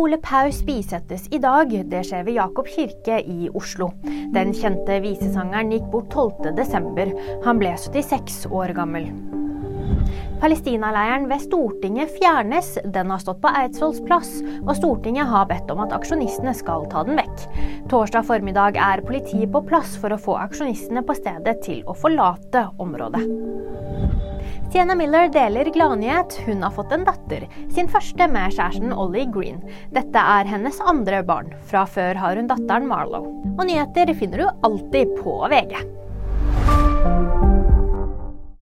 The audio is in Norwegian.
Ole Paus bisettes i dag. Det skjer ved Jakob kirke i Oslo. Den kjente visesangeren gikk bort 12.12. Han ble 76 år gammel. Palestinaleiren ved Stortinget fjernes. Den har stått på Eidsvolls plass, og Stortinget har bedt om at aksjonistene skal ta den vekk. Torsdag formiddag er politiet på plass for å få aksjonistene på stedet til å forlate området. Sienna Miller deler gladnyhet. Hun har fått en datter, sin første med kjæresten Ollie Green. Dette er hennes andre barn. Fra før har hun datteren Marlo. Og nyheter finner du alltid på VG.